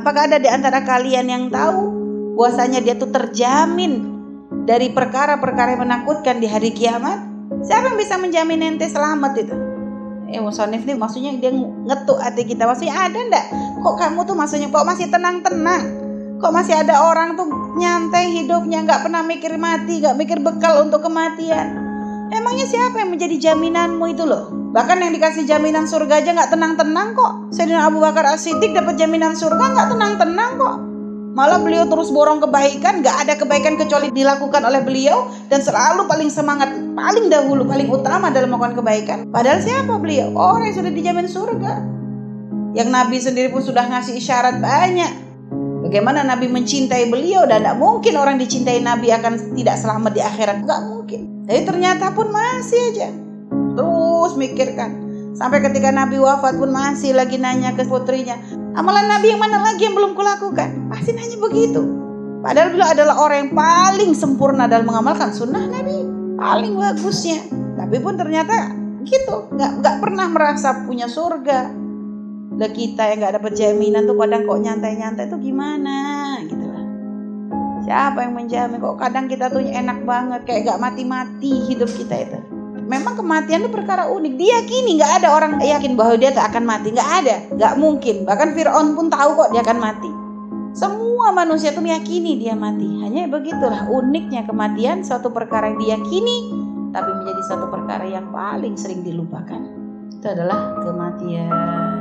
Apakah ada di antara kalian yang tahu bahwasanya dia tuh terjamin dari perkara-perkara yang menakutkan di hari kiamat? Siapa yang bisa menjamin ente selamat itu? Eh, Musonif nih maksudnya dia ngetuk hati kita. Maksudnya ada ndak? Kok kamu tuh maksudnya kok masih tenang-tenang? Kok masih ada orang tuh nyantai hidupnya nggak pernah mikir mati, nggak mikir bekal untuk kematian? Emangnya siapa yang menjadi jaminanmu itu loh? Bahkan yang dikasih jaminan surga aja nggak tenang-tenang kok. Sayyidina Abu Bakar As-Siddiq dapat jaminan surga nggak tenang-tenang kok. Malah beliau terus borong kebaikan, gak ada kebaikan kecuali dilakukan oleh beliau dan selalu paling semangat, paling dahulu, paling utama dalam melakukan kebaikan. Padahal siapa beliau? Orang yang sudah dijamin surga. Yang Nabi sendiri pun sudah ngasih isyarat banyak. Bagaimana Nabi mencintai beliau dan tidak mungkin orang dicintai Nabi akan tidak selamat di akhirat. Gak mungkin. Tapi ternyata pun masih aja. Terus mikirkan. Sampai ketika Nabi wafat pun masih lagi nanya ke putrinya, Amalan Nabi yang mana lagi yang belum kulakukan? Pasti nanya begitu. Padahal beliau adalah orang yang paling sempurna dalam mengamalkan sunnah Nabi. Paling bagusnya. Tapi pun ternyata gitu. Nggak, nggak pernah merasa punya surga. Lah kita yang nggak dapat jaminan tuh kadang kok nyantai-nyantai tuh gimana gitu lah. Siapa yang menjamin kok kadang kita tuh enak banget kayak gak mati-mati hidup kita itu memang kematian itu perkara unik. Dia kini nggak ada orang yakin bahwa dia tak akan mati. Nggak ada, nggak mungkin. Bahkan Fir'aun pun tahu kok dia akan mati. Semua manusia itu meyakini dia mati. Hanya begitulah uniknya kematian suatu perkara yang diyakini tapi menjadi satu perkara yang paling sering dilupakan. Itu adalah kematian.